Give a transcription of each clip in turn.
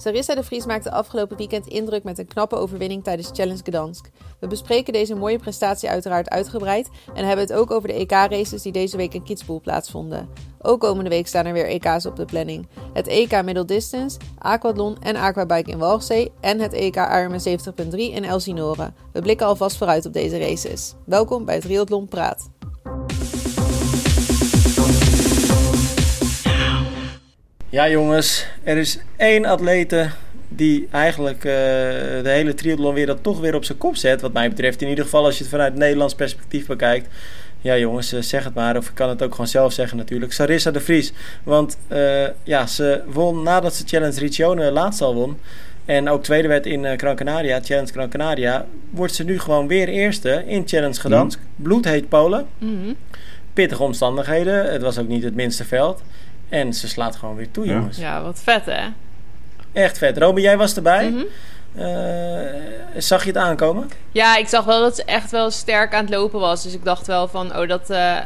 Sarissa de Vries maakte afgelopen weekend indruk met een knappe overwinning tijdens Challenge Gdansk. We bespreken deze mooie prestatie uiteraard uitgebreid en hebben het ook over de EK-races die deze week in Kitzbühel plaatsvonden. Ook komende week staan er weer EK's op de planning. Het EK Middle Distance, Aquathlon en Aquabike in Walchzee en het EK Ironman 70.3 in Elsinore. We blikken alvast vooruit op deze races. Welkom bij het Triathlon Praat. Ja jongens, er is één atlete die eigenlijk uh, de hele triathlonwereld toch weer op zijn kop zet. Wat mij betreft in ieder geval als je het vanuit Nederlands perspectief bekijkt. Ja jongens, uh, zeg het maar. Of ik kan het ook gewoon zelf zeggen natuurlijk. Sarissa de Vries. Want uh, ja, ze won nadat ze Challenge Riccione laatst al won. En ook tweede werd in uh, Gran Canaria, Challenge Gran Canaria. Wordt ze nu gewoon weer eerste in Challenge Gdansk. Mm. Bloedheet Polen. Mm Pittige omstandigheden. Het was ook niet het minste veld. En ze slaat gewoon weer toe, Ja. jongens. Ja, wat vet hè? Echt vet. Robin, jij was erbij. Eh, zag je het aankomen? Ja, ik zag wel dat ze echt wel sterk aan het lopen was. Dus ik dacht wel van, oh, dat, eh,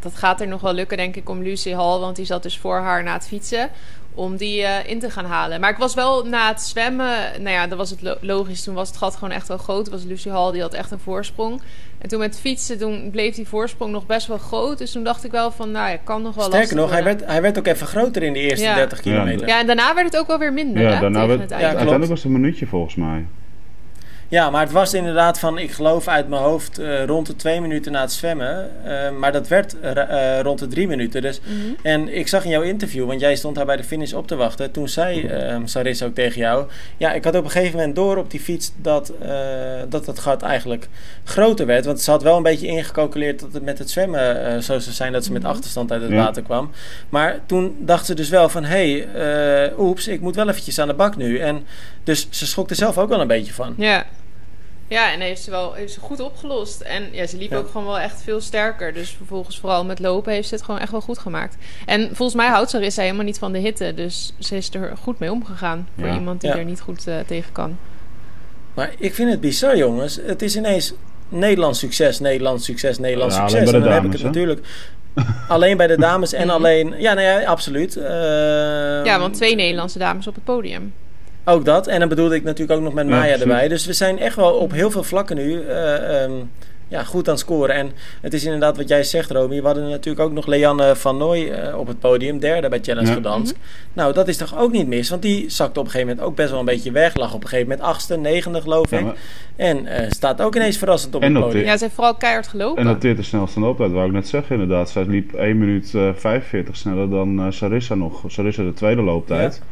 dat gaat er nog wel lukken, denk ik, om Lucy Hall. Want die zat dus voor haar na het fietsen. Om die eh, in te gaan halen. Maar ik was wel na het zwemmen. Nou ja, dan was het lo- logisch. Toen was het gat gewoon echt wel groot. Was Lucy Hall, die had echt een voorsprong. En toen met fietsen, toen bleef die voorsprong nog best wel groot. Dus toen dacht ik wel van, nou ja, kan nog wel Sterker nog, hij werd, hij werd ook even groter in de eerste Ja. 30 kilometer. Ja, en daarna werd het ook wel weer minder. Ja, hè, daarna werd- het Ja. Uiteindelijk was het een minuutje volgens mij. Maar het was inderdaad van, ik geloof uit mijn hoofd, eh, rond de twee minuten na het zwemmen. Eh, maar dat werd eh, rond de drie minuten. Dus, Mhm. En ik zag in jouw interview, want jij stond daar bij de finish op te wachten. Toen zei Sarissa ook tegen jou. Ja, ik had op een gegeven moment door op die fiets dat, eh, dat het gat eigenlijk groter werd. Want ze had wel een beetje ingecalculeerd dat het met het zwemmen eh, zo zou zijn dat ze met Mhm. achterstand uit het Ja. water kwam. Maar toen dacht ze dus wel van, hé, hey, eh, oeps, ik moet wel eventjes aan de bak nu. En dus ze schrok er zelf ook wel een beetje van. Ja. Ja, en heeft ze wel heeft ze goed opgelost. En ja, ze liep Ja. ook gewoon wel echt veel sterker. Dus vervolgens vooral met lopen heeft ze het gewoon echt wel goed gemaakt. En volgens mij houdt Sarissa helemaal niet van de hitte. Dus ze is er goed mee omgegaan. Voor Ja. iemand die Ja. er niet goed eh, tegen kan. Maar ik vind het bizar, jongens. Het is ineens Nederlands succes, Nederlands succes, Nederlands succes. bij En de dan heb ik dames, het hè? natuurlijk alleen bij de dames en Mhm. alleen... Ja, nee, ja, absoluut. Eh, ja, want twee Nederlandse dames op het podium. Ook dat. En dan bedoelde ik natuurlijk ook nog met Maya erbij. Dus we zijn echt wel op heel veel vlakken nu eh, ehm, ja, goed aan het scoren. En het is inderdaad wat jij zegt, Romy. We hadden natuurlijk ook nog Leanne van Nooy eh, op het podium. Derde bij Challenge Ja. Gdansk. Nou, dat is toch ook niet mis. Want die zakte op een gegeven moment ook best wel een beetje weg. Lag op een gegeven moment achtste, negende geloof Ja, ik. maar- En eh, staat ook ineens verrassend op En het podium. Ja, ze heeft vooral keihard gelopen. En noteert de snelste looptijd, wou ik net zeggen inderdaad. Zij liep 1 minuut eh 45 sneller dan Sarissa nog. Sarissa de tweede looptijd.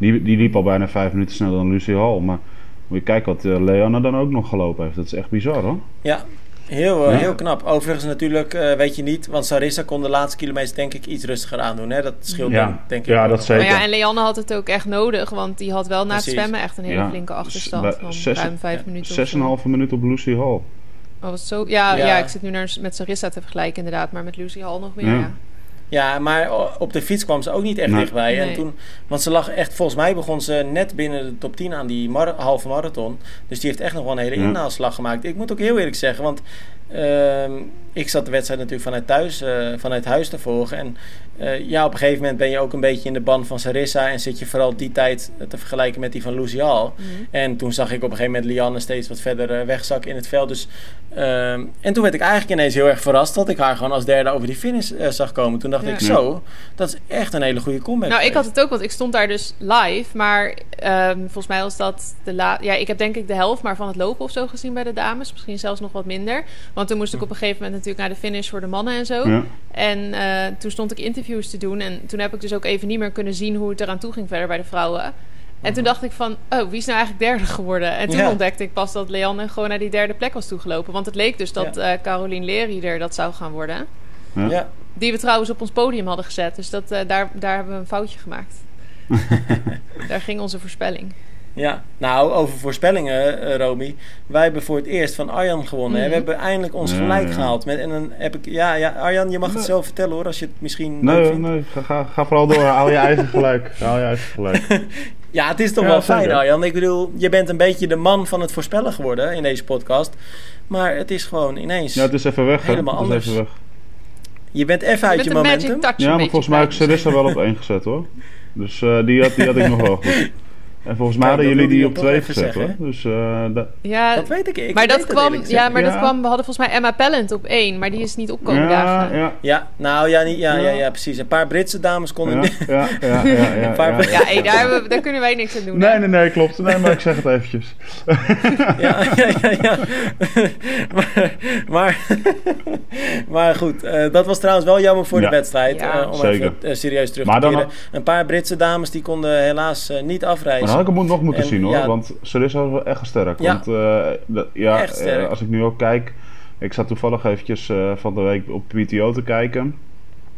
Die, die liep al bijna 5 minuten sneller dan Lucy Hall. Maar moet je kijken wat uh, Leanne dan ook nog gelopen heeft. Dat is echt bizar hoor. Ja, heel, eh, Ja. heel knap. Overigens natuurlijk, eh, weet je niet, want Sarissa kon de laatste kilometers denk ik iets rustiger aandoen. Hè? Dat scheelt Ja. dan, denk ik. Ja, dat zeker. Maar ja, en Leanne had het ook echt nodig. Want die had wel na het Precies. zwemmen echt een hele Ja. flinke achterstand. Bij- Van zes- ruim vijf ja, minuten. of 6,5 zo. minuut op Lucy Hall. Oh, was zo? Ja, ja. Ja. ik zit nu naar, met Sarissa te vergelijken inderdaad. Maar met Lucy Hall nog meer, Ja. Ja. Maar op de fiets kwam ze ook niet echt Nee. dichtbij. En toen, want ze lag echt, volgens mij begon ze net binnen de top 10 aan die mar- halve marathon. Dus die heeft echt nog wel een hele Ja. inhaalslag gemaakt. Ik moet ook heel eerlijk zeggen, want ehm, ik zat de wedstrijd natuurlijk vanuit, thuis, eh, vanuit huis te volgen. En eh, ja, op een gegeven moment ben je ook een beetje in de ban van Sarissa. En zit je vooral die tijd te vergelijken met die van Lucy Hall. Mhm. En toen zag ik op een gegeven moment Lianne steeds wat verder eh, wegzakken in het veld. Dus, ehm, en toen werd ik eigenlijk ineens heel erg verrast dat ik haar gewoon als derde over die finish zag komen. Toen dacht Ja. ik, zo, dat is echt een hele goede comeback. Nou, ik had het ook, want ik stond daar dus live. Maar ehm, volgens mij was dat de la Ja, ik heb denk ik de helft maar van het lopen of zo gezien bij de dames. Misschien zelfs nog wat minder. Want toen moest ik op een gegeven moment natuurlijk naar de finish voor de mannen en zo. Ja. En eh, toen stond ik interviews te doen. En toen heb ik dus ook even niet meer kunnen zien hoe het eraan toe ging verder bij de vrouwen. En toen dacht ik van, oh, wie is nou eigenlijk derde geworden? En toen Ja. ontdekte ik pas dat Leanne gewoon naar die derde plek was toegelopen. Want het leek dus dat eh Caroline Leri er dat zou gaan worden. Ja. Ja, Die we trouwens op ons podium hadden gezet. Dus dat, eh, daar, daar hebben we een foutje gemaakt. daar ging onze voorspelling. Ja, nou, over voorspellingen, eh, Romy. Wij hebben voor het eerst van Arjan gewonnen. hè. Mhm. We hebben eindelijk ons Ja, gelijk ja. gehaald. Met, en dan heb ik, ja, ja, Arjan, je mag het zelf vertellen hoor, als je het misschien Nee, vindt. nee ga, ga, ga vooral door. Haal je eigen gelijk. Haal je eigen gelijk. Ja, het is toch Ja, wel fijn, zeker. Arjan. Ik bedoel, je bent een beetje de man van het voorspellen geworden in deze podcast. Maar het is gewoon ineens... Ja, het is even weg. Helemaal Het is anders. even weg. Je bent even uit je momentum. magic touch Ja, maar volgens mij heb ik. Sarissa wel op één gezet hoor. Dus eh, die, had, die had ik nog wel goed. En volgens mij hadden jullie die op twee gezet, hoor. Dus eh, dat- Ja, Dat weet ik. ik maar weet dat kwam, ja, maar dat kwam, we hadden volgens mij Emma Pellent op één, maar die is niet opkomen ja, dagen. ja, Ja, nou ja, niet, ja, ja. Ja. Ja, precies. Een paar Britse dames konden ja, ja, ja, ja, paar- hey, daar, kunnen wij niks aan doen. hè? Nee, nee, nee, klopt. Nee, maar ik zeg het eventjes. Ja, ja, ja. ja. maar, maar, maar goed, eh, dat was trouwens wel jammer voor Ja. de wedstrijd. Ja. eh, om Zeker. even eh, serieus terug Maar te dan keren. Een paar Britse dames die konden helaas eh, niet afreizen. Had ik hem nog moeten En, zien hoor, ja. want Sarissa was wel echt sterk. Ja. Want eh, ja, sterk. eh, als ik nu ook kijk, ik zat toevallig eventjes eh, van de week op PTO te kijken.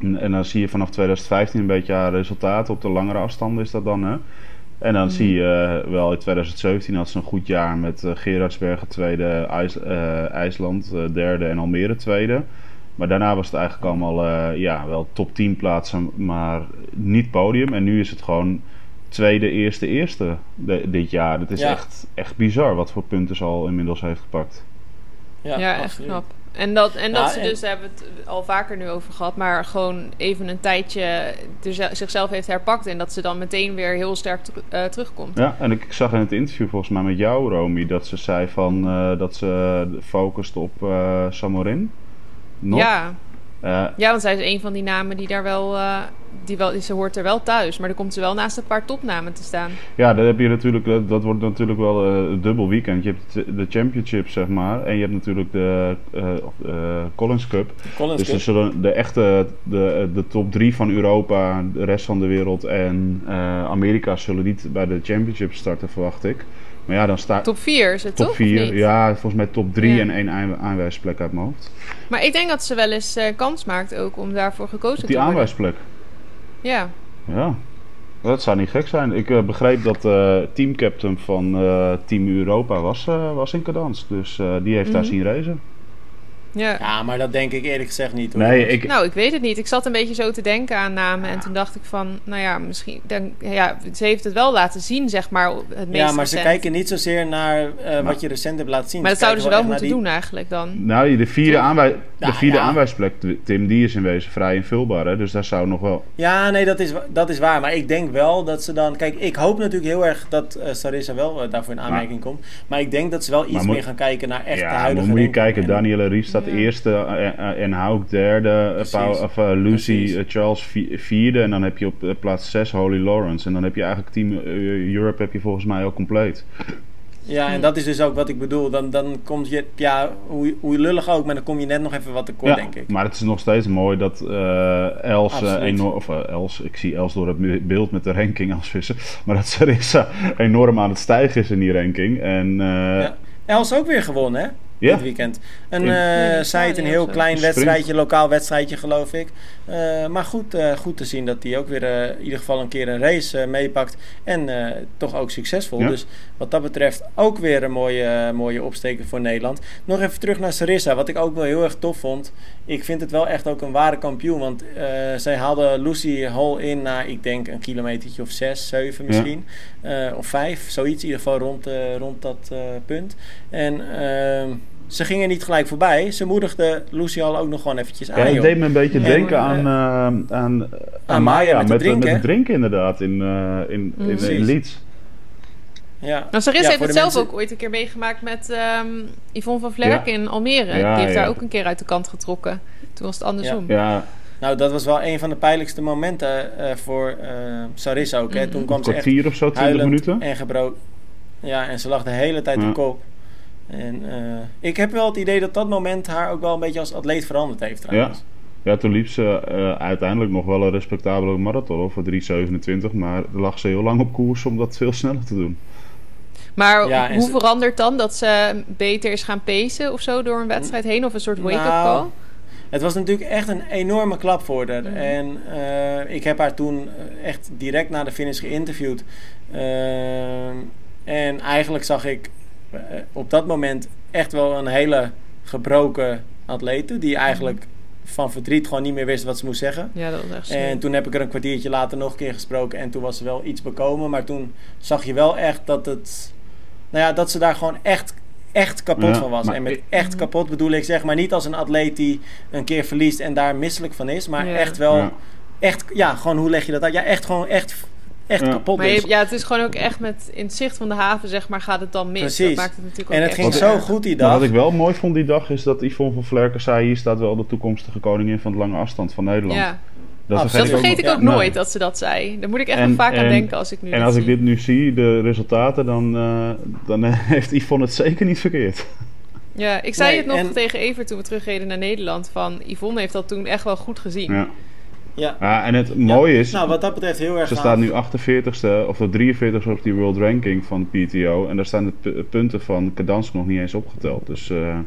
En, en dan zie je vanaf 2015 een beetje haar resultaten. Op de langere afstanden is dat dan hè. En dan Mhm. zie je wel in 2017 had ze een goed jaar met Gerardsbergen tweede, IJs, IJsland derde en Almere tweede. Maar daarna was het eigenlijk allemaal ja, wel top 10 plaatsen, maar niet podium. En nu is het gewoon tweede, eerste, eerste de- dit jaar. Dat is Ja. echt, echt bizar wat voor punten ze al inmiddels heeft gepakt. Ja, echt knap. En dat, en dat Ja, ze en- dus, daar hebben we het al vaker nu over gehad, maar gewoon even een tijdje ze- zichzelf heeft herpakt. En dat ze dan meteen weer heel sterk ter- eh, terugkomt. Ja, en ik zag in het interview volgens mij met jou, Romy, dat ze zei van, eh, dat ze focust op eh, Samorin. Nog? Ja. Eh, ja, want zij is een van die namen die daar wel, eh, die wel, ze hoort er wel thuis. Maar dan komt ze wel naast een paar topnamen te staan. Ja, dat heb je natuurlijk. Dat, dat wordt natuurlijk wel eh, een dubbel weekend. Je hebt de championship, zeg maar. En je hebt natuurlijk de eh, eh, Collins Cup. Collins Dus Cup. er zullen de echte, de, de top drie van Europa, de rest van de wereld en eh, Amerika zullen niet bij de championship starten, verwacht ik. Maar ja, dan staat Top 4 is het top toch? of 4. niet? Ja, volgens mij top 3 Ja. en één aan- aanwijsplek uit mijn hoofd. Maar ik denk dat ze wel eens eh, kans maakt ook om daarvoor gekozen te die worden. aanwijsplek. Ja. Ja, dat zou niet gek zijn. Ik eh, begreep dat de teamcaptain van eh, Team Europa was, eh, was in cadans. Dus eh, die heeft daar Mhm. zien racen. Ja. Ja, maar dat denk ik eerlijk gezegd niet. Hoor. Nee, ik, Nou, ik weet het niet. Ik zat een beetje zo te denken aan namen. En toen dacht ik van, nou ja, misschien... Dan, ja, ze heeft het wel laten zien, zeg maar, het meest Ja, maar ze kijken niet zozeer naar eh, wat je recent hebt laten zien. Maar dat Ze zouden ze wel moeten doen eigenlijk dan. nou, de vierde, aanwij Ja, de vierde ja. aanwijsplek, Tim, die is in wezen vrij invulbaar. Hè? Dus daar zou nog wel... Ja, nee, dat is, dat is waar. Maar ik denk wel dat ze dan... Kijk, ik hoop natuurlijk heel erg dat eh, Sarissa wel eh, daarvoor in aanmerking komt. Maar ik denk dat ze wel iets moet- meer gaan kijken naar echt de ja, maar huidige moet je kijken. En- Danielle Ries staat Ja. eerste eh, eh, en Hauk derde. eh, of, eh, Lucy eh, Charles vi- vierde. En dan heb je op eh, plaats zes Holy Lawrence. En dan heb je eigenlijk Team eh, Europe heb je volgens mij al compleet. Ja, en dat is dus ook wat ik bedoel. Dan, dan komt je... Ja, hoe, hoe lullig ook, maar dan kom je net nog even wat tekort, Ja, denk ik. maar het is nog steeds mooi dat eh, Els, eh, enorm, of eh, Els, ik zie Els door het beeld met de ranking als vissen, maar dat Sarissa enorm aan het stijgen is in die ranking. En eh, Ja. Els ook weer gewonnen, hè? Ja. Dit weekend. Een eh Ja, zij het een heel klein Een sprint. wedstrijdje, lokaal wedstrijdje geloof ik. Eh, maar goed, eh, goed te zien dat hij ook weer eh, in ieder geval een keer een race eh, meepakt. En eh, toch ook succesvol. Ja. Dus wat dat betreft ook weer een mooie, eh, mooie opsteker voor Nederland. Nog even terug naar Sarissa, wat ik ook wel heel erg tof vond. Ik vind het wel echt ook een ware kampioen. Want eh, zij haalde Lucy Hall in na, ik denk, een kilometertje of zes, zeven misschien. Eh, of vijf, zoiets in ieder geval rond, eh, rond dat eh, punt. En ehm, ze gingen niet gelijk voorbij. Ze moedigde Lucy Hall ook nog gewoon eventjes ja, aan. het joh. deed me een beetje Ja, denken aan, eh, aan, aan, Maya Maya met met, de de- drink, met de drinken inderdaad in, eh, in, in. Leeds. Ja. Nou, Sarissa Ja, heeft het zelf mensen- ook ooit een keer meegemaakt met ehm, Yvonne van Vlerk Ja. in Almere. Ja, Die heeft ja. daar ook een keer uit de kant getrokken. Toen was het andersom. Ja, Nou, dat was wel een van de pijnlijkste momenten eh, voor eh Sarissa ook. Hè. Mhm. Toen een kwam ze echt of zo, 20 huilend minuten. en gebroken. Ja, en ze lag de hele tijd Ja. op kop. En eh, ik heb wel het idee dat dat moment haar ook wel een beetje als atleet veranderd heeft trouwens. Ja, toen liep ze eh, uiteindelijk nog wel een respectabele marathon voor 3,27. Maar lag ze heel lang op koers om dat veel sneller te doen. Maar Ja, hoe ze- verandert dan dat ze beter is gaan pacen of zo door een wedstrijd heen? Of een soort wake-up Nou, call? Het was natuurlijk echt een enorme klap voor haar. Mhm. En eh, ik heb haar toen echt direct na de finish geïnterviewd. Ehm, en eigenlijk zag ik op dat moment echt wel een hele gebroken atlete. Die eigenlijk van verdriet gewoon niet meer wist wat ze moest zeggen. Ja, dat was echt zo. En toen heb ik er een kwartiertje later nog een keer gesproken. En toen was er wel iets bekomen. Maar toen zag je wel echt dat het... Nou ja, dat ze daar gewoon echt, echt kapot Ja, van was. En met echt kapot bedoel ik zeg maar niet als een atleet die een keer verliest en daar misselijk van is. Maar Ja. echt wel... Ja. Echt, ja, gewoon hoe leg je dat uit? Ja, echt gewoon echt... echt Ja. kapot Maar je- is. ja, het is gewoon ook echt met in het zicht van de haven, zeg maar, gaat het dan mis. Precies. Dat maakt het natuurlijk ook En het ging zo erg. goed die Maar dag. wat ik wel mooi vond die dag is dat Yvonne van Vlerken zei: hier staat wel de toekomstige koningin van het lange afstand van Nederland. Ja, Dat dat vergeet ik ook ik nooit dat ze dat zei. Daar moet ik echt En- vaak aan en- denken als ik nu En als ik dit nu zie, de resultaten, dan, eh, dan eh, heeft Yvonne het zeker niet verkeerd. Ja, ik zei Nee, het nog en- tegen Evert toen we terugreden naar Nederland. Van Yvonne heeft dat toen echt wel goed gezien. Ja. Ja. Ja, en het mooie is, Nou, wat dat betreft heel erg ze gaaf. staat nu 48ste of de 43ste op die World Ranking van PTO. En daar staan de pu- punten van Kadansk nog niet eens opgeteld. Dus eh,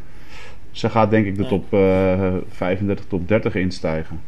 ze gaat denk ik de top eh 35, top 30 instijgen.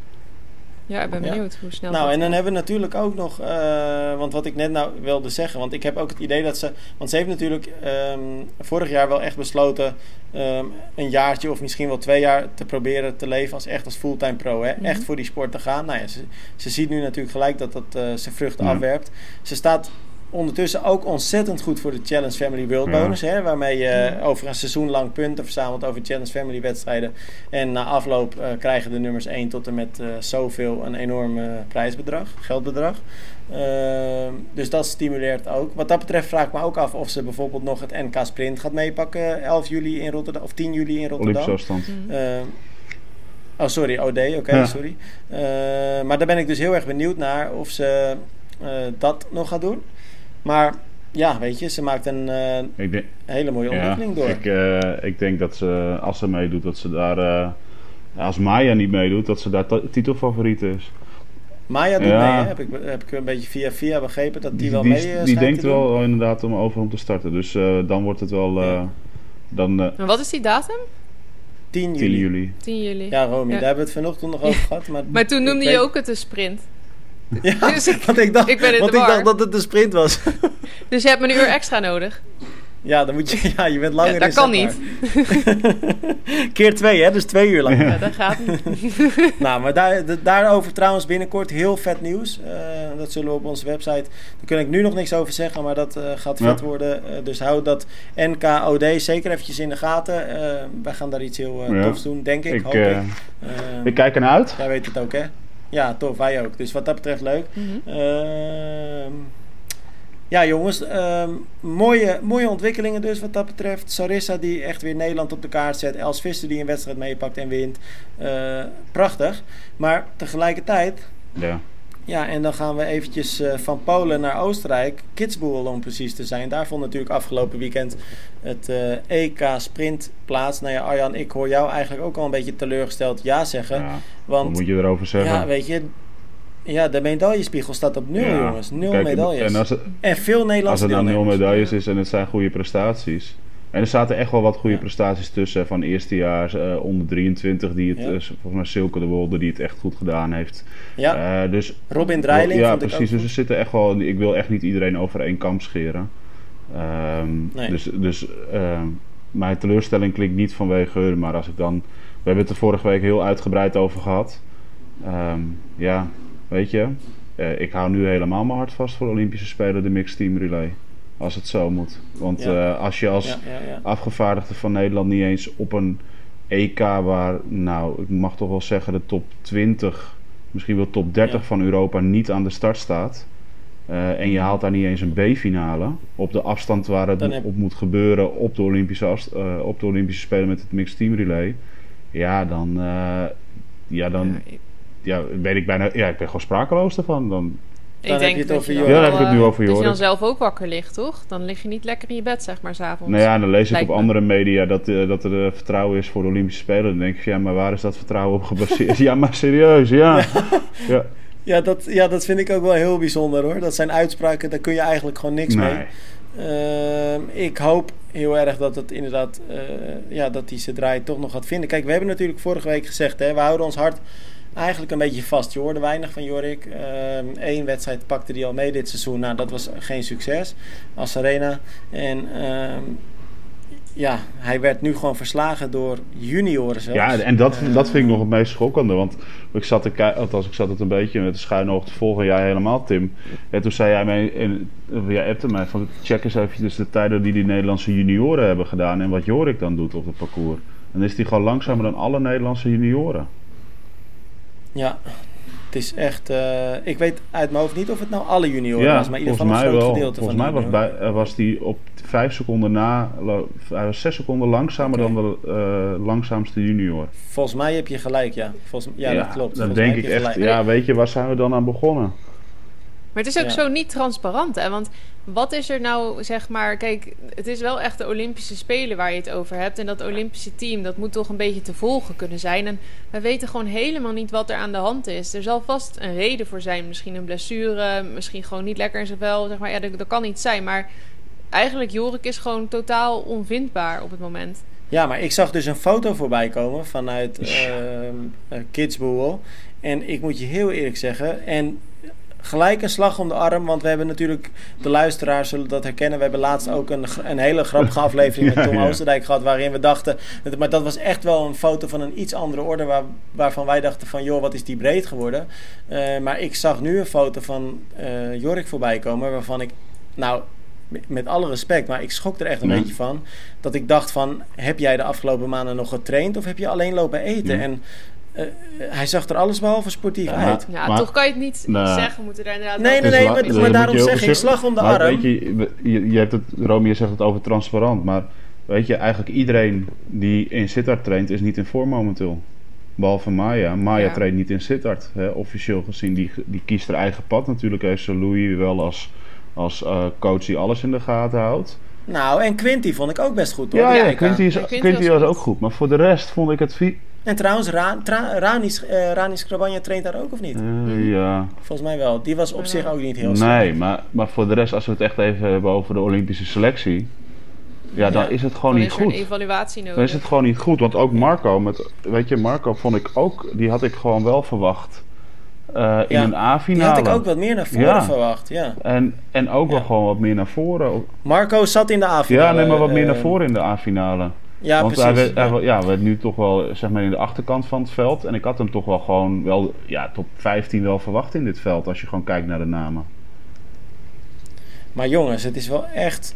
Ja, ik ben Ja. benieuwd hoe snel Nou, dat en dan gaat. hebben we natuurlijk ook nog, eh, want wat ik net nou wilde zeggen, want ik heb ook het idee dat ze, want ze heeft natuurlijk ehm, vorig jaar wel echt besloten ehm, een jaartje of misschien wel twee jaar te proberen te leven als echt als fulltime pro, hè? Mhm. echt voor die sport te gaan. Nou ja, ze, ze ziet nu natuurlijk gelijk dat dat eh, zijn vruchten Ja. afwerpt. Ze staat ondertussen ook ontzettend goed voor de Challenge Family World Ja. Bonus, hè? waarmee je Mhm. over een seizoen lang punten verzamelt over Challenge Family wedstrijden. En na afloop eh, krijgen de nummers 1 tot en met eh, zoveel een enorm eh, prijsbedrag, geldbedrag. Ehm, dus dat stimuleert ook. Wat dat betreft vraag ik me ook af of ze bijvoorbeeld nog het NK Sprint gaat meepakken 11 juli in Rotterdam of 10 juli in Olympische Rotterdam. afstand. Mhm. Ehm, oh, sorry, OD, oké, Ja. sorry. Eh, maar daar ben ik dus heel erg benieuwd naar of ze eh, dat nog gaat doen. Maar ja, weet je, ze maakt een eh, Ik denk, hele mooie ontwikkeling door. Ik, eh, ik denk dat ze, als ze meedoet, dat ze daar... eh, als Maya niet meedoet, dat ze daar titelfavoriet is. Maya doet Ja. mee, hè? Heb, ik, heb ik een beetje via via begrepen dat die, Die, wel die, mee eh, die denkt te wel inderdaad om over om te starten. Dus eh, dan wordt het wel... eh, Ja. Dan eh, Maar wat is die datum? 10 10 juli. juli. 10 juli. Ja, Romy, Ja. daar hebben we het vanochtend nog over gehad. Maar, Maar toen noemde weet- je ook het een sprint. Ja, Dus ik- want ik dacht, ik ben in want de ik war. dacht dat het een sprint was. Dus je hebt een uur extra nodig. ja, dan moet je, ja, je bent langer Ja, dat kan niet. Keer twee, hè? Dus twee uur lang. Ja, dat gaat niet. Nou, maar daar, daarover trouwens binnenkort heel vet nieuws. Eh, dat zullen we op onze website. Daar kan ik nu nog niks over zeggen, maar dat eh, gaat Ja. vet worden. Eh, dus hou dat NKOD zeker eventjes in de gaten. Eh, wij gaan daar iets heel Ja. tofs doen, denk ik. Ik, hoop eh, ik. Ik kijk ernaar uit. Jij weet het ook, hè? Ja, tof. Wij ook. Dus wat dat betreft leuk. Mhm. Ehm, ja, jongens. ehm, mooie, mooie ontwikkelingen dus wat dat betreft. Sarissa die echt weer Nederland op de kaart zet. Els Visser die een wedstrijd meepakt en wint. Eh, prachtig. Maar tegelijkertijd... Ja. Ja, en dan gaan we eventjes eh, van Polen naar Oostenrijk. Kitzbühel om precies te zijn. Daar vond natuurlijk afgelopen weekend het eh, EK Sprint plaats. Nou ja, Arjan, ik hoor jou eigenlijk ook al een beetje teleurgesteld ja zeggen. ja. Wat Want moet je erover zeggen? ja, weet je, ja, de medaillespiegel staat op nul, Ja. jongens. Nul Kijk, medailles. En als, het- En veel als Nederlandse er dan nul medailles is en het zijn goede prestaties. En er zaten echt wel wat goede Ja. prestaties tussen. Van eerstejaars eh onder 23, die het, Ja. eh, volgens mij Silke de Wolde, die het echt goed gedaan heeft. Ja, Eh, dus, Robin Dreiling ja, vond ik precies. Dus er zitten echt wel. Ik wil echt niet iedereen over één kam scheren. Nee. Dus, dus ehm, mijn teleurstelling klinkt niet vanwege hun, maar als ik dan. We hebben het er vorige week heel uitgebreid over gehad. Ehm, ja, weet je, ik hou nu helemaal mijn hart vast voor de Olympische Spelen, de Mixed Team Relay. Als het zo moet. Want Ja. eh, als je als Ja, ja, ja. afgevaardigde van Nederland niet eens op een EK waar, nou, ik mag toch wel zeggen, de top 20, misschien wel top 30 Ja. van Europa niet aan de start staat. eh, en je haalt daar niet eens een B-finale op de afstand waar het heb- op moet gebeuren op de, Olympische afst- eh, op de Olympische Spelen met het Mixed Team Relay. Ja, dan, eh, ja, dan Ja, ik- ja, weet ik bijna, ja, ik ben gewoon sprakeloos ervan. Dan, Ik heb denk je het dat over je Ja, dan heb ik het nu over Dat je dan zelf ook wakker ligt, toch? Dan lig je niet lekker in je bed, zeg maar, s'avonds. nou ja, en dan lees ik op me. andere media dat, eh, dat er eh, vertrouwen is voor de Olympische Spelen. Dan denk ik, van, ja, maar waar is dat vertrouwen op gebaseerd? ja, maar serieus, ja. ja. Ja, dat, ja, dat vind ik ook wel heel bijzonder hoor. Dat zijn uitspraken, daar kun je eigenlijk gewoon niks mee. Ehm, ik hoop heel erg dat het inderdaad, eh, ja, dat die ze draai toch nog gaat vinden. Kijk, we hebben natuurlijk vorige week gezegd, hè, we houden ons hart eigenlijk een beetje vast. Je hoorde weinig van Jorik. Eén wedstrijd pakte hij al mee dit seizoen. Nou, dat was geen succes als Arena. En ehm, ja, hij werd nu gewoon verslagen door junioren zelfs. Ja, en dat, Eh, dat vind ik nog het meest schokkende. Want ik zat, te kijken, althans, ik zat het een beetje met de schuine oog te volgen. Jij helemaal, Tim. En toen zei jij mij, in, jij appte mij van check eens even de tijden die die Nederlandse junioren hebben gedaan. En wat Jorik dan doet op het parcours. En dan is die gewoon langzamer dan alle Nederlandse junioren. Ja, het is echt... eh, ik weet uit mijn hoofd niet of het nou alle junioren Ja, was, maar in ieder volgens geval een mij groot wel. gedeelte Volgens mij van was, de bij, junioren. eh, was die op vijf seconden na... Hij was zes seconden langzamer dan de eh, langzaamste junior. Volgens mij heb je gelijk, ja. Volgens, ja, dat klopt. Dan Volgens denk mij ik echt, gelijk. ja, weet je, waar zijn we dan aan begonnen? Maar het is ook Ja. zo niet transparant, hè? Want wat is er nou, zeg maar... Kijk, het is wel echt de Olympische Spelen waar je het over hebt. En dat Olympische team, dat moet toch een beetje te volgen kunnen zijn. En we weten gewoon helemaal niet wat er aan de hand is. Er zal vast een reden voor zijn. Misschien een blessure, misschien gewoon niet lekker in zijn vel. Zeg maar, ja, dat, dat kan niet zijn. Maar eigenlijk, Jorik is gewoon totaal onvindbaar op het moment. Ja, maar ik zag dus een foto voorbij komen vanuit ehm eh, Kidsboel. En ik moet je heel eerlijk zeggen. En gelijk een slag om de arm. Want we hebben natuurlijk, de luisteraars zullen dat herkennen. We hebben laatst ook een, een hele grappige aflevering met Tom ja. Oosterdijk gehad. Waarin we dachten. Maar dat was echt wel een foto van een iets andere orde. Waar, waarvan wij dachten van joh, wat is die breed geworden. Eh, maar ik zag nu een foto van eh Jorik voorbij komen. Waarvan ik, nou met alle respect, maar ik schrok er echt een beetje van. Dat ik dacht van, heb jij de afgelopen maanden nog getraind of heb je alleen lopen eten? Ja. En eh, hij zag er alles behalve sportief Ja, uit. Ja, Maar- toch kan je het niet Nee. zeggen. Moeten daar inderdaad Nee, nee, Dus nee, maar, dus maar daarom zeg ik slag om de Maar arm. weet je, je, je hebt het, Romy, je zegt het over transparant, maar weet je, eigenlijk iedereen die in Sittard traint is niet in vorm momenteel. Behalve Maya. Maya Ja. traint niet in Sittard, hè, officieel gezien. Die, die kiest haar eigen pad natuurlijk. Heeft ze Louis wel als, als eh, coach die alles in de gaten houdt. Nou, en Quinty vond ik ook best goed hoor. Ja, ja. Quinty, is, Ja, Quinty Quinty was ook goed. Maar voor de rest vond ik het... En trouwens, Ra Tra Ranis, eh Ranis Krabanja traint daar ook of niet? Eh, ja, Volgens mij wel. Die was op zich ook niet heel slecht. nee, maar, maar voor de rest, als we het echt even hebben over de Olympische selectie... Ja, dan Ja. is het gewoon Dan niet is er een goed. evaluatie nodig. Dan is het gewoon niet goed. Want ook Marco, met, weet je, Marco vond ik ook, die had ik gewoon wel verwacht eh, in Ja, een Die A-finale. had ik ook wat meer naar voren Ja. verwacht. Ja. En, en ook wel gewoon wat meer naar voren. Marco zat in de avond. Ja, nee, maar wat meer naar voren in de A-finale. Ja, Want precies. hij, werd, hij ja. werd- ja, werd nu toch wel zeg maar in de achterkant van het veld. En ik had hem toch wel gewoon wel ja, top 15 wel verwacht in dit veld. Als je gewoon kijkt naar de namen. Maar jongens, het is wel echt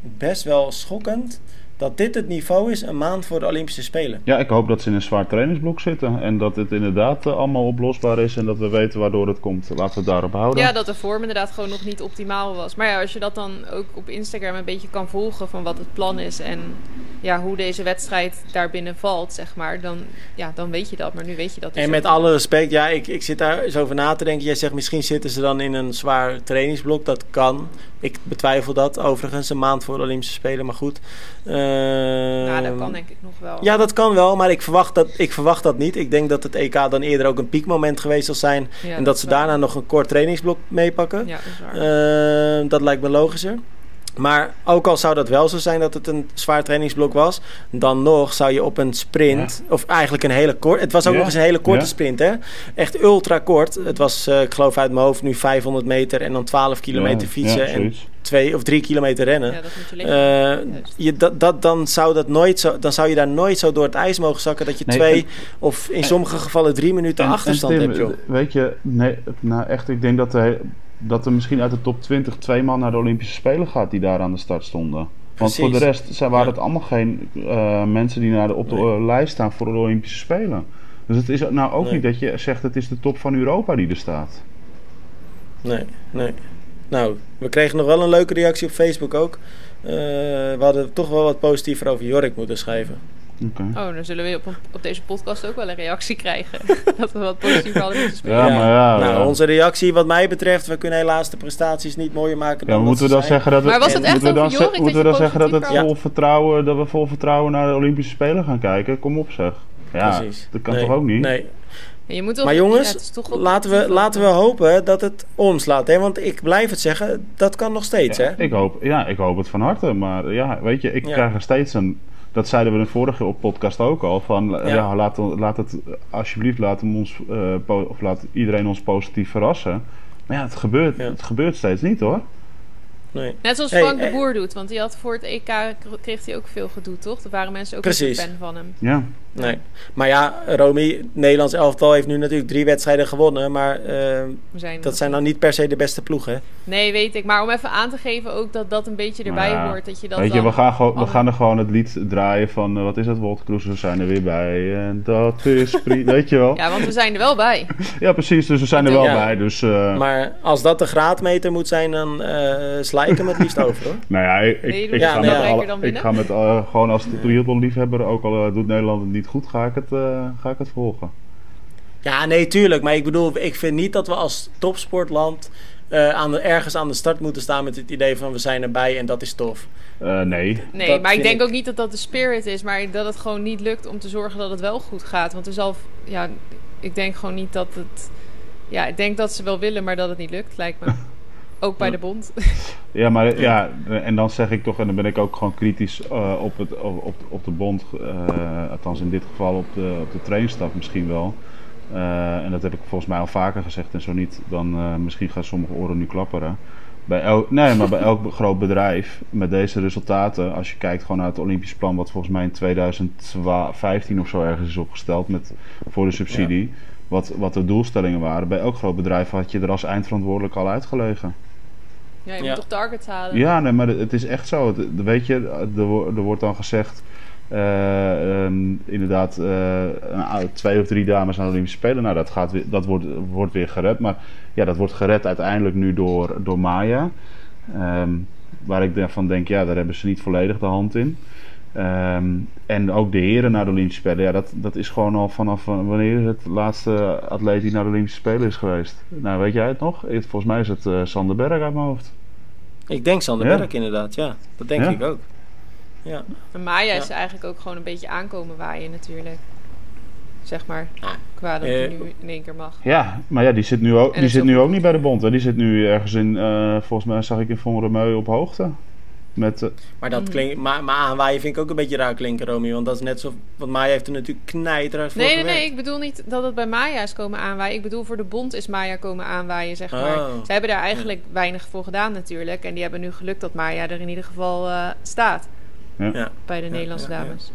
best wel schokkend dat dit het niveau is een maand voor de Olympische Spelen. Ja, ik hoop dat ze in een zwaar trainingsblok zitten. En dat het inderdaad eh, allemaal oplosbaar is. En dat we weten waardoor het komt. Laten we het daarop houden. Ja, dat de vorm inderdaad gewoon nog niet optimaal was. Maar ja, als je dat dan ook op Instagram een beetje kan volgen van wat het plan is en ja, hoe deze wedstrijd daarbinnen valt, zeg maar, dan, ja, dan weet je dat. Maar nu weet je dat dus En met alle respect, ja, ik, ik zit daar eens over na te denken. Jij zegt misschien zitten ze dan in een zwaar trainingsblok. Dat kan. Ik betwijfel dat overigens, een maand voor de Olympische Spelen, maar goed. Nou, dat Ehm, kan denk ik nog wel. Ja, dat kan wel, maar ik verwacht dat, ik verwacht dat niet. Ik denk dat het EK dan eerder ook een piekmoment geweest zal zijn. Ja, en dat ze daarna nog een kort trainingsblok meepakken. Ja, dat is waar. Eh, dat lijkt me logischer. Maar ook al zou dat wel zo zijn dat het een zwaar trainingsblok was, dan nog zou je op een sprint, of eigenlijk een hele kort, het was ook Ja. nog eens een hele korte Ja. sprint, hè? Echt ultra kort. Het was, eh, ik geloof uit mijn hoofd, nu 500 meter en dan 12 kilometer Ja, fietsen ja, en. 2 of 3 kilometer rennen. ja, dat moet je Eh, je, dat, dat, dan, zou dat nooit zo, dan zou je daar nooit zo door het ijs mogen zakken dat je Nee, twee en- of in sommige gevallen drie minuten En- achterstand en Tim, hebt, joh. Weet je, nee, nou echt, ik denk dat, de, dat er misschien uit de top 20 twee man naar de Olympische Spelen gaat die daar aan de start stonden. Want Precies. voor de rest zijn, waren Ja. het allemaal geen eh, mensen die naar de, op de Nee. lijst staan voor de Olympische Spelen. Dus het is nou ook Nee. niet dat je zegt het is de top van Europa die er staat. Nee, nee. Nou, we kregen nog wel een leuke reactie op Facebook ook. Eh, we hadden toch wel wat positiever over Jorik moeten schrijven. Oké. Oh, dan zullen we op, op deze podcast ook wel een reactie krijgen. dat we wat positief hadden moeten spelen. Ja, maar ja, nou, ja. onze reactie wat mij betreft, we kunnen helaas de prestaties niet mooier maken Ja, dan maar moeten we dan zijn. zeggen dat het, Maar was het echt moeten we dan, over ze- Jorik moeten we dat dan je zeggen dat het vol vertrouwen, dat we vol vertrouwen naar de Olympische Spelen gaan kijken? Kom op zeg. Ja, Precies. dat kan Nee, toch ook niet? Nee. Ja, je moet Maar ja, jongens, laten, we, laten we hopen dat het omslaat. Hè? Want ik blijf het zeggen, dat kan nog steeds. Ja, hè? ik, hoop, ja, ik hoop het van harte. Maar ja, weet je, ik Ja. krijg er steeds een. Dat zeiden we in de vorige op podcast ook al. Van ja, Ja. laat, laat het alsjeblieft, laat, hem ons, eh, of laat iedereen ons positief verrassen. Maar ja, het gebeurt, Ja. het gebeurt steeds niet hoor. Nee. Net zoals Hey, Frank de eh, Boer doet. Want die had voor het EK kreeg hij ook veel gedoe, toch? Er waren mensen ook Precies. zo fan van hem. Ja, Nee. Maar ja, Romy, Nederlands elftal heeft nu natuurlijk drie wedstrijden gewonnen. Maar uh, zijn dat zijn dan niet per se de beste ploegen. Nee, weet ik. Maar om even aan te geven ook dat dat een beetje erbij Nou ja, hoort. Dat je dat Weet je, we gaan, gewoon, we gaan er gewoon het lied draaien van, eh, wat is het, Walt Kroes, we zijn er weer bij. En dat is prima, weet je wel. Ja. Ja, want we zijn er wel bij. precies, dus we zijn er wel Ja. bij. Dus, eh, Maar als dat de graadmeter moet zijn, dan eh sla ik hem het liefst over hoor. nou ja, ik, Nee, ik, ga, het met alle- ik ga met, eh, gewoon als triathlon-liefhebber, ook al eh, doet Nederland het niet goed, ga ik het, eh, ga ik het volgen. Ja, nee, tuurlijk. Maar ik bedoel, ik vind niet dat we als topsportland eh, aan de, ergens aan de start moeten staan met het idee van we zijn erbij en dat is tof. Eh, nee, Nee, Dat maar ik denk ik- ook niet dat dat de spirit is. Maar dat het gewoon niet lukt om te zorgen dat het wel goed gaat. Want er zal... Ja, ik denk gewoon niet dat het... Ja, ik denk dat ze wel willen, maar dat het niet lukt, lijkt me. Ook bij de bond. Ja, maar ja, en dan zeg ik toch, en dan ben ik ook gewoon kritisch eh, op, het, op, op, de bond, eh, althans in dit geval op de, op de trainstaf misschien wel. Eh, en dat heb ik volgens mij al vaker gezegd en zo niet, dan eh, misschien gaan sommige oren nu klapperen. Bij elk, nee, maar bij elk groot bedrijf met deze resultaten, als je kijkt gewoon naar het Olympisch plan, wat volgens mij in 2015 of zo ergens is opgesteld met, voor de subsidie, wat, wat de doelstellingen waren, bij elk groot bedrijf had je er als eindverantwoordelijk al uitgelegen. Ja, je Ja. moet toch targets halen. Ja, nee, maar het is echt zo. Het- Weet je, er, wo- er wordt dan gezegd, eh, ehm, inderdaad, eh, twee of drie dames aan de Olympische Spelen. Nou, dat, gaat weer, dat wordt, wordt weer gered. Maar ja, dat wordt gered uiteindelijk nu door, door Maya. Ehm, waar ik van denk, ja, daar hebben ze niet volledig de hand in. Ehm, en ook de heren naar de Olympische Spelen. Ja, dat, dat is gewoon al vanaf eh, wanneer het laatste atleet die naar de Olympische Spelen is geweest. Nou, weet jij het nog? Volgens mij is het eh, Sander Berg uit mijn hoofd. Ik denk Sander Ja. Berg inderdaad, ja. Dat denk Ja. ik ook. Ja. En Maya is Ja. eigenlijk ook gewoon een beetje aankomen waaien natuurlijk. Zeg maar, Ah, qua dat eh, hij nu in één keer mag. Ja, maar ja, die zit nu ook, En die zit is nu ook- niet bij de bond. Hè. Die zit nu ergens in, eh, volgens mij zag ik in Von Remeu op hoogte. Met, eh, Maar dat Mm. klinkt, maar, maar aanwaaien vind ik ook een beetje raar klinken, Romy. Want dat is net zo, want Maya heeft er natuurlijk knijterhard voor Nee, nee, gewerkt. nee. Ik bedoel niet dat het bij Maya is komen aanwaaien. Ik bedoel voor de bond is Maya komen aanwaaien, zeg maar. Oh. Ze hebben daar eigenlijk weinig voor gedaan natuurlijk. En die hebben nu geluk dat Maya er in ieder geval eh, staat. Ja. Bij de Nederlandse ja, ja. dames.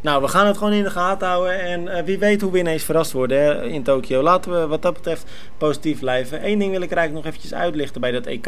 Nou, we gaan het gewoon in de gaten houden. En eh, wie weet hoe we ineens verrast worden hè, in Tokio. Laten we wat dat betreft positief blijven. Eén ding wil ik eigenlijk nog eventjes uitlichten bij dat EK.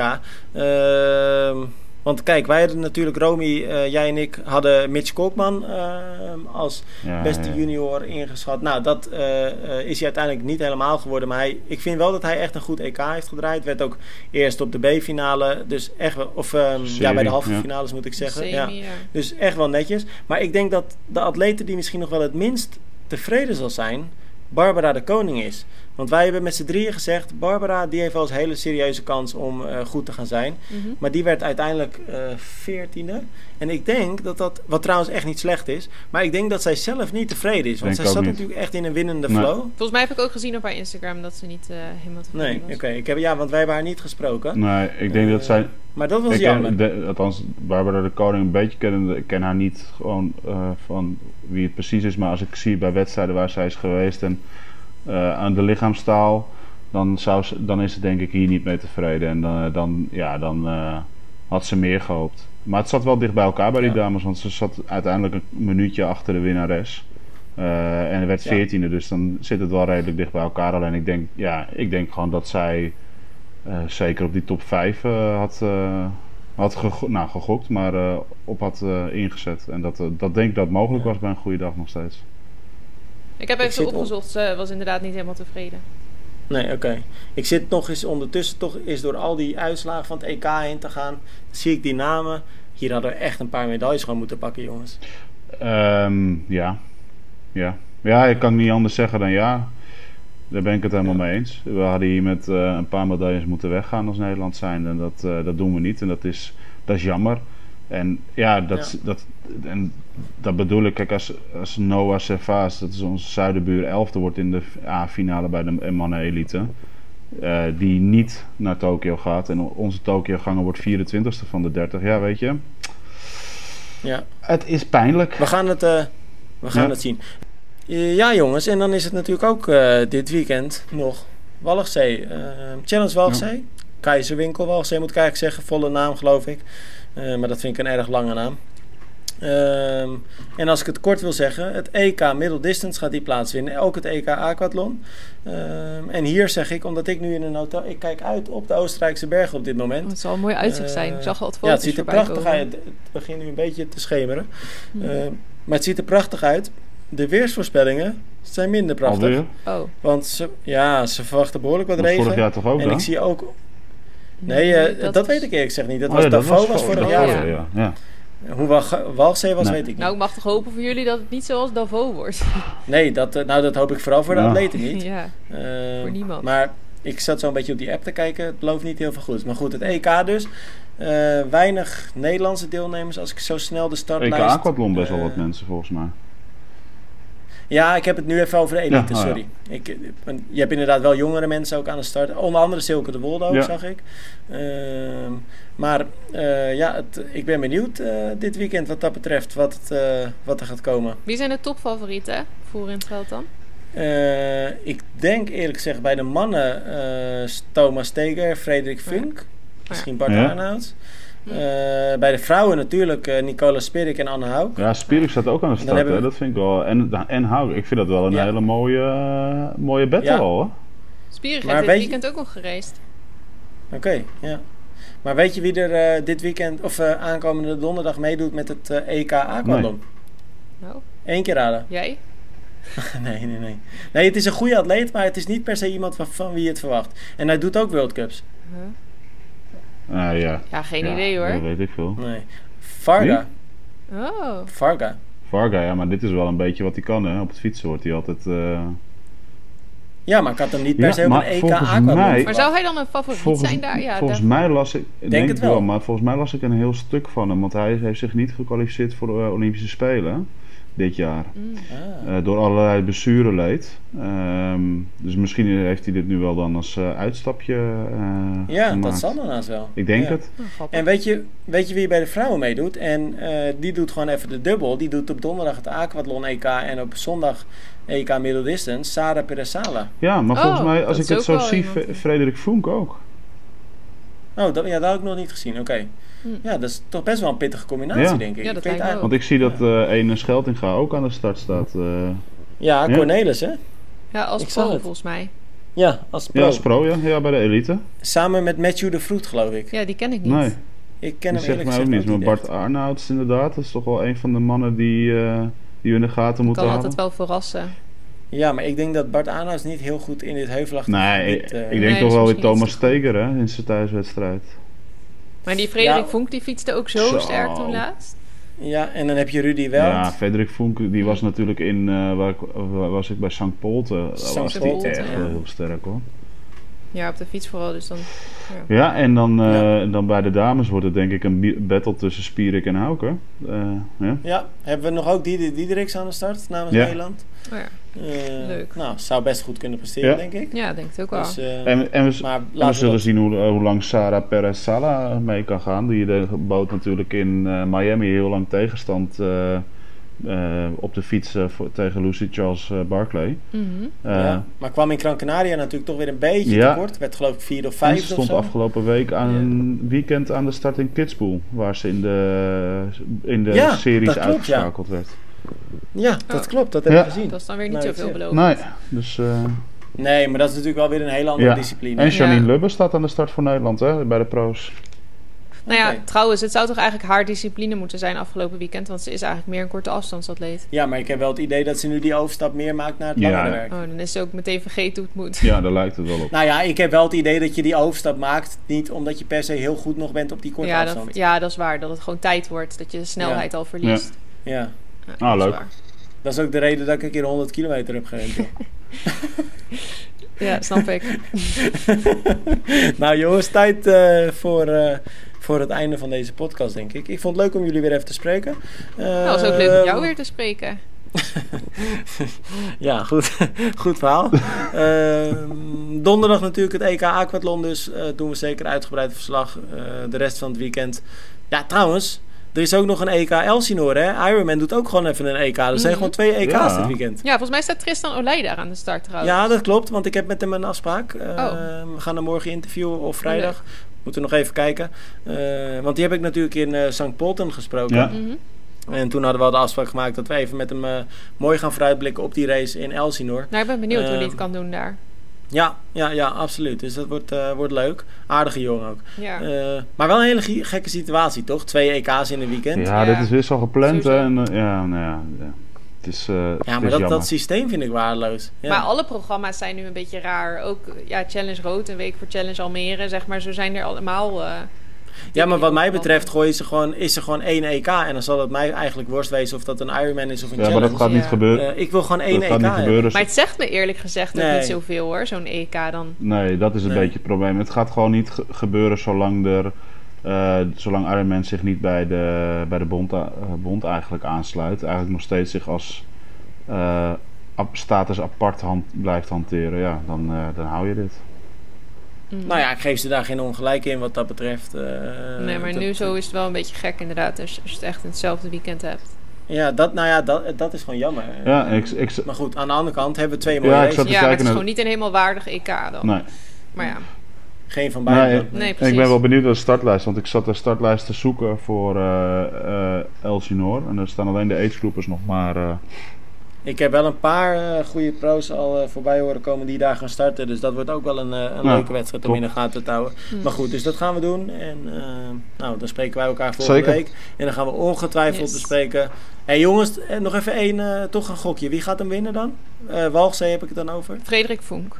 Ehm, want kijk, wij hadden natuurlijk, Romy, eh, jij en ik, hadden Mitch Koopman ehm, als ja, beste ja. junior ingeschat. Nou, dat eh, eh, is hij uiteindelijk niet helemaal geworden. Maar hij, ik vind wel dat hij echt een goed EK heeft gedraaid. Werd ook eerst op de B-finale. Dus echt wel, of ehm, ja, bij de halve ja. finales moet ik zeggen. Ja. Dus echt wel netjes. Maar ik denk dat de atlete die misschien nog wel het minst tevreden zal zijn, Barbara de Koning is. Want wij hebben met z'n drieën gezegd, Barbara die heeft wel eens een hele serieuze kans om eh, goed te gaan zijn. Mhm. Maar die werd uiteindelijk eh, veertiende. en ik denk dat dat, wat trouwens echt niet slecht is, maar ik denk dat zij zelf niet tevreden is. Want Denk zij zat niet. natuurlijk echt in een winnende Nee. flow. Volgens mij heb ik ook gezien op haar Instagram dat ze niet eh, helemaal tevreden Nee, was. oké. ik heb Ja, want wij hebben haar niet gesproken. Nee, ik denk dat zij... Maar dat was Ik jammer. ken, de, althans, Barbara de Koning een beetje kennen. Ik ken haar niet gewoon eh, van wie het precies is. Maar als ik zie bij wedstrijden waar zij is geweest en eh, aan de lichaamstaal... Dan, zou ze, dan is ze denk ik hier niet mee tevreden. En dan, dan, ja, dan eh, had ze meer gehoopt. Maar het zat wel dicht bij elkaar bij die Ja. dames. Want ze zat uiteindelijk een minuutje achter de winnares. Eh, en er werd Ja. veertiende, dus dan zit het wel redelijk dicht bij elkaar. Alleen ik denk, ja, ik denk gewoon dat zij eh, zeker op die top 5 eh, had, eh, had gego- nou, gegokt, maar eh, op had eh, ingezet. En dat, eh, dat denk ik dat mogelijk Ja. was bij een goede dag nog steeds. Ik heb Ik even op- opgezocht. Ze was inderdaad niet helemaal tevreden. Nee, oké. Ik zit nog eens ondertussen toch eens door al die uitslagen van het EK heen te gaan. Zie ik die namen. Hier hadden we echt een paar medailles gewoon moeten pakken, jongens. Ehm, ja. ja. Ja, ik kan niet anders zeggen dan ja. Daar ben ik het helemaal Ja. mee eens. We hadden hier met eh, een paar medailles moeten weggaan als Nederland zijn. En dat, eh, dat doen we niet. En dat is, dat is jammer. En ja, dat, Dat, en dat bedoel ik. Kijk, als, als Noah Servaas, dat is onze zuidenbuur, elfde wordt in de A-finale bij de mannen-elite. eh, die niet naar Tokio gaat. En onze Tokio-ganger wordt 24ste van de 30. Ja, weet je. Ja, Het is pijnlijk. we gaan het, eh, we gaan Ja. het zien. Eh, ja, jongens. En dan is het natuurlijk ook dit weekend nog Walchzee. eh, Challenge Walchzee. Keizerwinkel Walchzee moet ik eigenlijk zeggen. Volle naam, geloof ik. Eh, maar dat vind ik een erg lange naam. Ehm, en als ik het kort wil zeggen, het EK Middle Distance gaat die plaatsvinden. Ook het EK Aquathlon. Ehm, en hier zeg ik, omdat ik nu in een hotel... Ik kijk uit op de Oostenrijkse bergen op dit moment. Oh, het zal een mooi uitzicht zijn. Ik zag al het foto's Ja, het ziet er prachtig komen. uit. Het begint nu een beetje te schemeren. Mhm. Ehm, maar het ziet er prachtig uit. De weersvoorspellingen zijn minder prachtig. Alweer? Oh, Want ze, ja, ze verwachten behoorlijk wat regen. vorig jaar toch ook, en dan? ik zie ook... Nee, eh, dat, was- weet ik eerlijk gezegd niet. Dat Oh was ja, Davos was, vo- vorig dat jaar. jaar, ja. Hoe was, Nee. weet ik niet. Nou, ik mag toch hopen voor jullie dat het niet zoals Davos wordt. nee, dat, eh, nou, dat hoop ik vooral voor de Ja. atleten niet. ja. Eh, Voor niemand. Maar ik zat zo een beetje op die app te kijken. Het belooft niet heel veel goed. Maar goed, het EK dus. Eh, weinig Nederlandse deelnemers als ik zo snel de EK startlijst... Aquathlon best wel wat mensen volgens mij. Ja, ik heb het nu even over de elite, Ja, oh ja. sorry. Ik, je hebt inderdaad wel jongere mensen ook aan de start. Onder andere Silke de Wolde ook, Ja. zag ik. Ehm, maar eh, ja, het, ik ben benieuwd eh, dit weekend wat dat betreft, wat, het, eh, wat er gaat komen. Wie zijn de topfavorieten voor in het veld dan? Eh, ik denk eerlijk gezegd bij de mannen eh, Thomas Steger, Frederik Funk, misschien Bart Ja. Arnouds. Eh, bij de vrouwen natuurlijk eh, Nicola Spirik en Anne Hauk. Ja, Spirik staat ook aan de start, we- dat vind ik wel. En, en Hou, ik vind dat wel een Ja. hele mooie, eh, mooie battle Ja. al, hoor. Spierig Maar heeft dit je- weekend ook nog gereisd. Oké, ja. Maar weet je wie er eh, dit weekend of eh, aankomende donderdag meedoet met het eh, EK Aquathlon? Nou, Eén keer raden. jij? nee, nee, nee. Nee, het is een goede atleet, maar het is niet per se iemand van, van wie je het verwacht. En hij doet ook World Cups. Huh? Ah, ja. Ja, geen Ja, idee Dat hoor. weet ik veel. Nee. Varga. Oh. Varga. Varga, ja, maar dit is wel een beetje wat hij kan, hè. Op het fietsen wordt hij altijd... eh, Ja, maar ik had hem niet per Ja, se op maar een EK verwacht. Maar zou hij dan een favoriet Volgens, zijn daar? Ja, volgens mij las ik, denk, het wel. wel. maar volgens mij las ik een heel stuk van hem, want hij heeft zich niet gekwalificeerd voor de eh, Olympische Spelen dit jaar. Mm. Ah. Eh, door allerlei blessure leed. Ehm, dus misschien heeft hij dit nu wel dan als eh, uitstapje eh Ja, gemaakt. dat zal dan haast wel. Ik denk Ja. het. Oh, grappig. En weet je, weet je wie bij de vrouwen meedoet? En eh, die doet gewoon even de dubbel. Die doet op donderdag het Aquathlon EK en op zondag EK Middle Distance. Sarah Peresala. Ja, maar Oh, volgens mij, als ik het zo zie. Frederik Funk ook. Oh, dat, ja, dat had ik nog niet gezien. Oké. Ja, dat is toch best wel een pittige combinatie, Ja. denk ik. Ja, dat lijkt Want ik zie dat eh ene Scheltinga ook aan de start staat. eh, Ja, Ja. Cornelis, hè? Ja, als Ik pro het. volgens mij. Ja, als pro. ja, als pro, ja. ja, bij de elite. Samen met Matthew de Vroet, geloof ik. Ja, die ken ik niet. Nee, Ik ken die hem zegt eerlijk mij ook gezegd niet. Maar. Bart Arnouds inderdaad, dat is toch wel een van de mannen die, eh, die we in de gaten moeten kan houden. altijd wel verrassen. Ja, maar ik denk dat Bart Aanhuis niet heel goed in dit heuvelachtige Nee, gebied... ik, eh, ik denk Nee, toch is wel weer Thomas. Steger hè, in zijn thuiswedstrijd. Maar die Frederik Ja. Vonk die fietste ook zo, Zo. sterk toen laatst. Ja, en dan heb je Rudy Weld. Ja, Frederik Funk, die was natuurlijk in, eh, waar, ik, waar was ik bij St. Polten. Daar St. was hij Polten, echt ja. wel heel sterk hoor. Ja, op de fiets vooral. Dus dan. Ja. Ja, en dan, eh, Ja. dan bij de dames wordt het denk ik een battle tussen Spierik en Hauke. Eh, ja. Ja, hebben we nog ook Dieder- Diederiks aan de start namens Ja. Nederland. Oh ja. Eh, Leuk. Nou, zou best goed kunnen presteren, Ja. denk ik. ja, denk het ook wel. Dus, eh, En, en we, maar en we laten we zullen zien hoe, hoe lang Sarah Perez Sala mee kan gaan. Die de bood natuurlijk in eh, Miami heel lang tegenstand eh, op de fiets eh, voor, tegen Lucy Charles eh, Barclay. Mhm. Eh, ja, maar kwam in Gran Canaria natuurlijk toch weer een beetje Ja. tekort. Werd geloof ik vierde of En vijfde ze of stond zo. afgelopen week aan een weekend aan de start in Kitzbühel. Waar ze in de, in de Ja, series klopt, uitgeschakeld werd. Ja, dat Oh. klopt. Dat heb Ja. ik gezien. Dat is dan weer niet zoveel beloofd. Nee, dus... eh, Nee, maar dat is natuurlijk wel weer een hele andere Ja. discipline. en Janine Ja. Lubbe staat aan de start voor Nederland hè, bij de pro's. Nou ja, trouwens, het zou toch eigenlijk haar discipline moeten zijn afgelopen weekend. Want ze is eigenlijk meer een korte afstandsatleet. Ja, maar ik heb wel het idee dat ze nu die overstap meer maakt naar het Ja. langere werk. Oh, dan is ze ook meteen vergeten hoe het moet. Ja, daar lijkt het wel op. Nou ja, ik heb wel het idee dat je die overstap maakt. Niet omdat je per se heel goed nog bent op die korte Ja dat, afstand. ja, dat is waar. Dat het gewoon tijd wordt. Dat je de snelheid al verliest. Ja. Ja, Ah, dat is leuk. waar. Dat is ook de reden dat ik een keer 100 kilometer heb gerend. Ja, snap ik. nou jongens, tijd eh, voor, eh, voor het einde van deze podcast, denk ik. Ik vond het leuk om jullie weer even te spreken. Nou, het was ook leuk om Ehm, jou weer te spreken. Ja, goed, goed verhaal. Ehm, donderdag natuurlijk het EK Aquathlon, dus eh, doen we zeker uitgebreid verslag eh, de rest van het weekend. Ja, trouwens, er is ook nog een EK Elsinore, hè? Ironman doet ook gewoon even een EK. Er zijn Mhm. gewoon twee EK's Ja. dit weekend. Ja, volgens mij staat Tristan Olij daar aan de start trouwens. Ja, dat klopt, want ik heb met hem een afspraak. Oh. We gaan hem morgen interviewen of vrijdag. Moeten we nog even kijken. Eh, want die heb ik natuurlijk in eh St. Polten gesproken. Ja. Mhm. En toen hadden we al de afspraak gemaakt dat we even met hem eh, mooi gaan vooruitblikken op die race in Elsinore. Nou, ik ben benieuwd hoe hij het kan doen daar. Ja, ja, ja, absoluut. Dus dat wordt, eh, wordt leuk. Aardige jongen ook. Ja. Eh, maar wel een hele gekke situatie, toch? Twee EK's in een weekend. Ja, Ja. dit is weer zo gepland. hè. En, ja, nou ja, ja. Het is, eh, Ja, het maar is dat, jammer. dat systeem vind ik waardeloos. Ja. Maar alle programma's zijn nu een beetje raar. Ook ja, Challenge Rood, een week voor Challenge Almere, zeg maar. Zo zijn er allemaal. eh, ja, maar wat mij betreft gooien ze gewoon, is er gewoon één EK. En dan zal het mij eigenlijk worst wezen of dat een Ironman is of een Ja, maar challenge. dat gaat niet Ja. gebeuren. Eh, ik wil gewoon één dat EK gaat niet hebben. gebeuren. Maar het zegt me eerlijk gezegd ook niet zoveel hoor, zo'n EK dan. Nee, dat is een Nee. beetje het probleem. Het gaat gewoon niet ge- gebeuren zolang, er, eh, zolang Ironman zich niet bij de, bij de bond, eh, bond eigenlijk aansluit. Eigenlijk nog steeds zich als eh, status apart hand, blijft hanteren. Ja, dan, eh, dan hou je dit. Mm. Nou ja, ik geef ze daar geen ongelijk in wat dat betreft. eh, nee, maar dat- nu zo is het wel een beetje gek inderdaad. Als, als je het echt in hetzelfde weekend hebt. Ja, dat, nou ja, dat, dat is gewoon jammer. Ja, ik, ik, Maar goed, aan de andere kant hebben we twee mooie Ja, Ja, maar het is naar- gewoon niet een helemaal waardig EK dan. nee. Maar ja, Geen van beiden. Nee, ik ben wel benieuwd naar de startlijst, want ik zat de startlijst te zoeken voor eh eh Elsinore. En er staan alleen de agegroepers nog maar. eh, Ik heb wel een paar eh, goede pro's al voorbij horen komen die daar gaan starten. Dus dat wordt ook wel een, eh, een Ja, leuke wedstrijd om top. in de gaten te houden. Hm. Maar goed, dus dat gaan we doen. En eh, nou, dan spreken wij elkaar volgende Zeker. week. En dan gaan we ongetwijfeld Yes. bespreken. Hé hey, jongens, nog even één, eh, toch een gokje. Wie gaat hem winnen dan? Eh Walgzee heb ik het dan over. Frederik Vonk.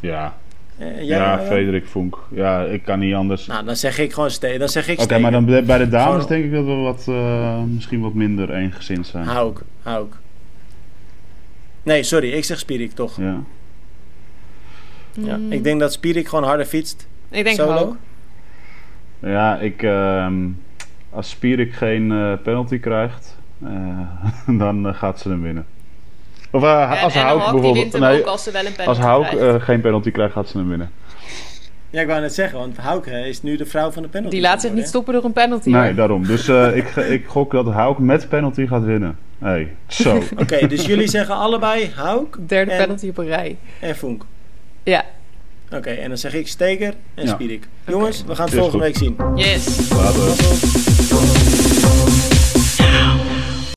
ja, Eh, jij, ja? Frederik Vonk. Ja, ik kan niet anders. Nou, dan zeg ik gewoon Ste Dan zeg ik Oké, Steven. maar dan bij de dames denk ik dat we wat, eh, misschien wat minder eengezind zijn. Hauk, Hauk. Nee, sorry, ik zeg Spierik toch. Ja. Ja. Mm. Ik denk dat Spierik gewoon harder fietst. Ik denk solo. ook. Ja, ik, ehm, als Spierik geen eh, penalty krijgt, eh, dan gaat ze hem winnen. Of eh, Ja, als Hauk die bijvoorbeeld. wint hem Nee, ook als ze wel een penalty als Hauk krijgt. eh, geen penalty krijgt, gaat ze hem winnen. Ja, ik wou net zeggen, want Hauke is nu de vrouw van de penalty. Die laat zich niet stoppen door een penalty. Nee, hoor. daarom. Dus eh, ik, ik gok dat Hauk met penalty gaat winnen. Hey, zo. Oké, dus jullie zeggen allebei Hauk Derde En- penalty op een rij. en Vonk. Ja, Oké, en dan zeg ik Steker en Ja. Spierik. Jongens, we gaan het volgende goed. week zien. yes. Later.